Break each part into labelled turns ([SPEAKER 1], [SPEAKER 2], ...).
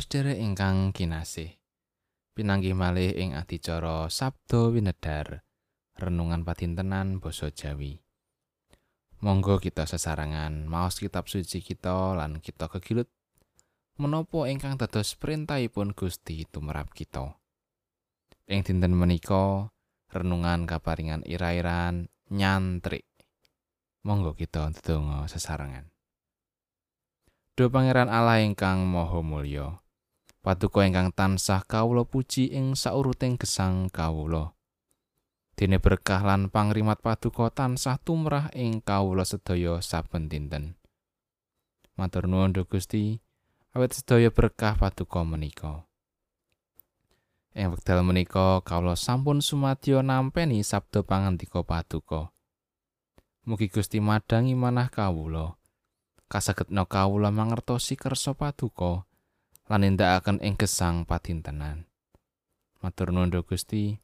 [SPEAKER 1] Sedherek ingkang kinasih. Pinanggih malih ing adicara Sabdo Winedar, renungan padintenan basa Jawi. Monggo kita sesarangan maos kitab suci kita lan kita kegilut menapa ingkang dados perintahipun Gusti tumrap kita. Ing dinten menika, renungan kaparingan ira-iran nyantrik. Monggo kita ndedonga sesarangan. Duh Pangeran Allah ingkang Maha Mulya. Paduka ingkang tansah kawula puji ing sauruting gesang kawula. Dene berkah lan pangrimat paduka tansah tumrah ing kawula sedaya saben dinten. Matur nuwun Gusti, awet sedaya berkah paduka menika. Ing wekdal menika kawula sampun sumadyo nampeni sabda pangandika paduka. Mugi Gusti madangi manah kawula. kasagetna kawula mangertosi kersa paduka lan nindakaken ing gesang padintenan. Matur nuwun Gusti,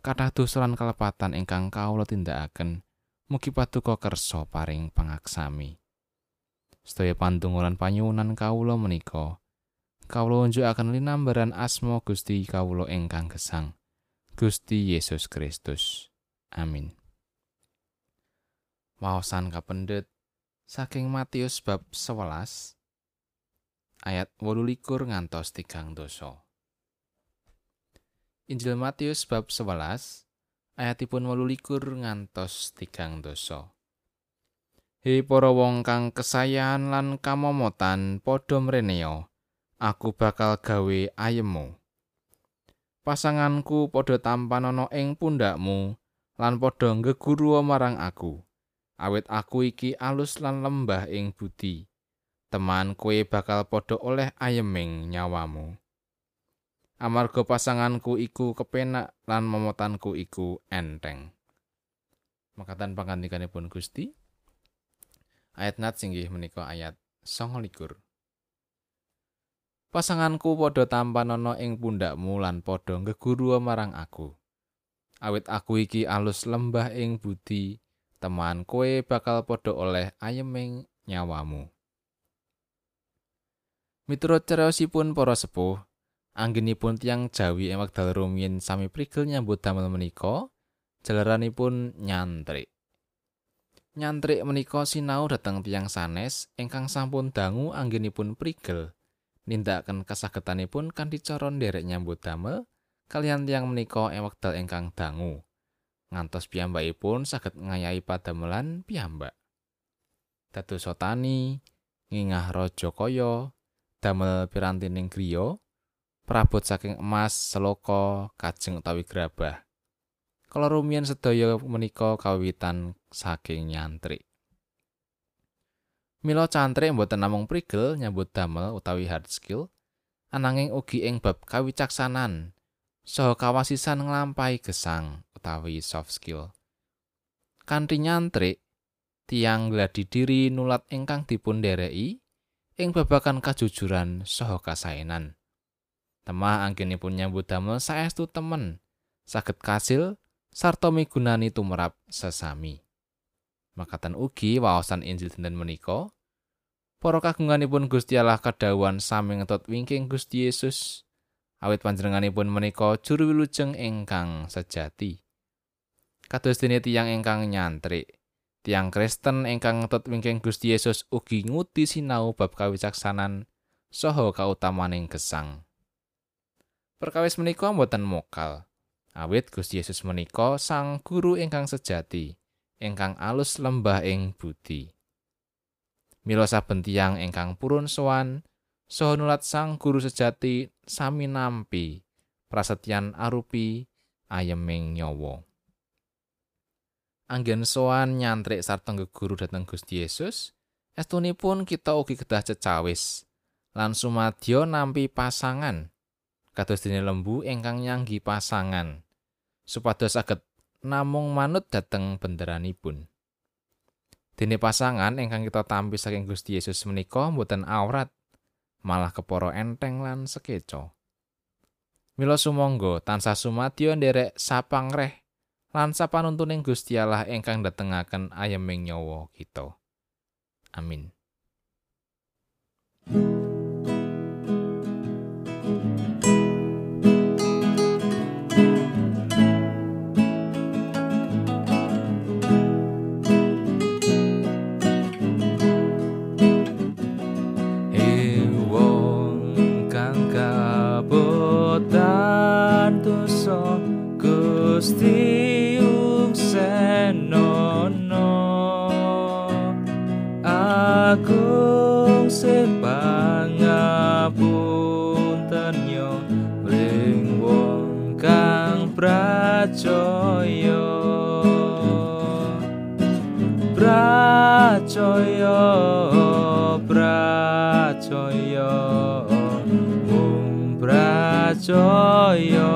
[SPEAKER 1] kathah dosa lan kalepatan ingkang kawula tindakaken, mugi paduka kersa paring pangaksami. Sedaya pandonga panyuwunan kawula menika, kawula unjukaken linambaran asma Gusti kawula ingkang gesang. Gusti Yesus Kristus. Amin. Waosan kapendet saking Matius bab 11 ayat 18 ngantos tigang doso. Injil Matius bab 11 ayatipun 18 ngantos tigang doso. He para wong kang kesayan lan kamomotan padha mreneo, aku bakal gawe ayemu. Pasanganku padha tampan ana ing pundakmu lan padha ngeguru marang aku. awit aku iki alus lan lembah ing budi teman kowe bakal padha oleh ayeming nyawamu amarga pasanganku iku kepenak lan momotanku iku enteng makatan pangandikanipun Gusti ayat nat singgih menika ayat 29 Pasanganku padha tampan ana ing pundakmu lan padha ngeguru marang aku. Awit aku iki alus lembah ing budi teman kowe bakal padha oleh ayeming nyawamu. Miturut cerosipun para sepuh, anggenipun tiang Jawi ing wekdal rumiyin sami prigel nyambut damel menika, jalaranipun nyantrik. Nyantrik menika sinau dhateng tiang sanes ingkang sampun dangu anggenipun prigel. Nindakaken kasagetanipun kanthi cara nderek nyambut damel kalian tiang menika ing wekdal ingkang dangu. ngantos piyambakipun saged ngayahi padamelan piyambak. Dados sotani, ngingah raja kaya, damel pirantining griya, prabot saking emas, seloka, kajeng utawi grabah. Kala rumiyin sedaya menika kawitan saking nyantrik. Mila cantrik mboten namung prigel nyambut damel utawi hard skill, ananging ugi ing bab kawicaksanan saha kawasisan nglampahi gesang utawi soft skill. Kanthi nyantrik, tiang gladi diri nulat ingkang dipun dereki ing babakan kajujuran saha kasaenan. Temah anggenipun nyambut damel saestu temen, saged kasil sarta migunani tumrap sesami. Makatan ugi waosan Injil dinten menika, para kagunganipun Gusti Allah kedawuhan sami ngetut wingking Gusti Yesus awit panjenenganipun menika juru wilujeng ingkang sejati. Kados dene tiyang ingkang nyantrik, tiang Kristen ingkang ngetut wingking Gusti Yesus ugi nguti sinau bab kawicaksanan saha kautamaning gesang. Perkawis menika mboten mokal, awit Gusti Yesus menika sang guru ingkang sejati, ingkang alus lembah ing budi. Mila saben tiyang ingkang purun sowan saha nulat sang guru sejati sami nampi prasetyan arupi ayeming nyawa. Anggen soan nyantrik sarta guru dhateng Gusti Yesus, estunipun kita ugi kedah cecawis lan sumadyo nampi pasangan kados dene lembu ingkang nyanggi pasangan supados saged namung manut dhateng benderanipun. Dene pasangan ingkang kita tampi saking Gusti Yesus menika mboten awrat malah keporo enteng lan sekeco. Mila sumangga tansah sumadyo nderek sapang Lansa panuntuning Gusti Allah ingkang datengaken ayeming nyawa kita. Amin.
[SPEAKER 2] Steve. Uksenono agung sepangapunten yo ring wong kang pracaya. Pracaya pracaya wong pracaya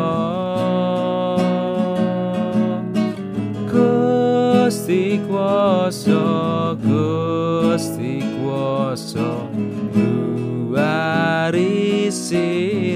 [SPEAKER 2] stikuoso, kas stikuoso, tu ar įsiroj.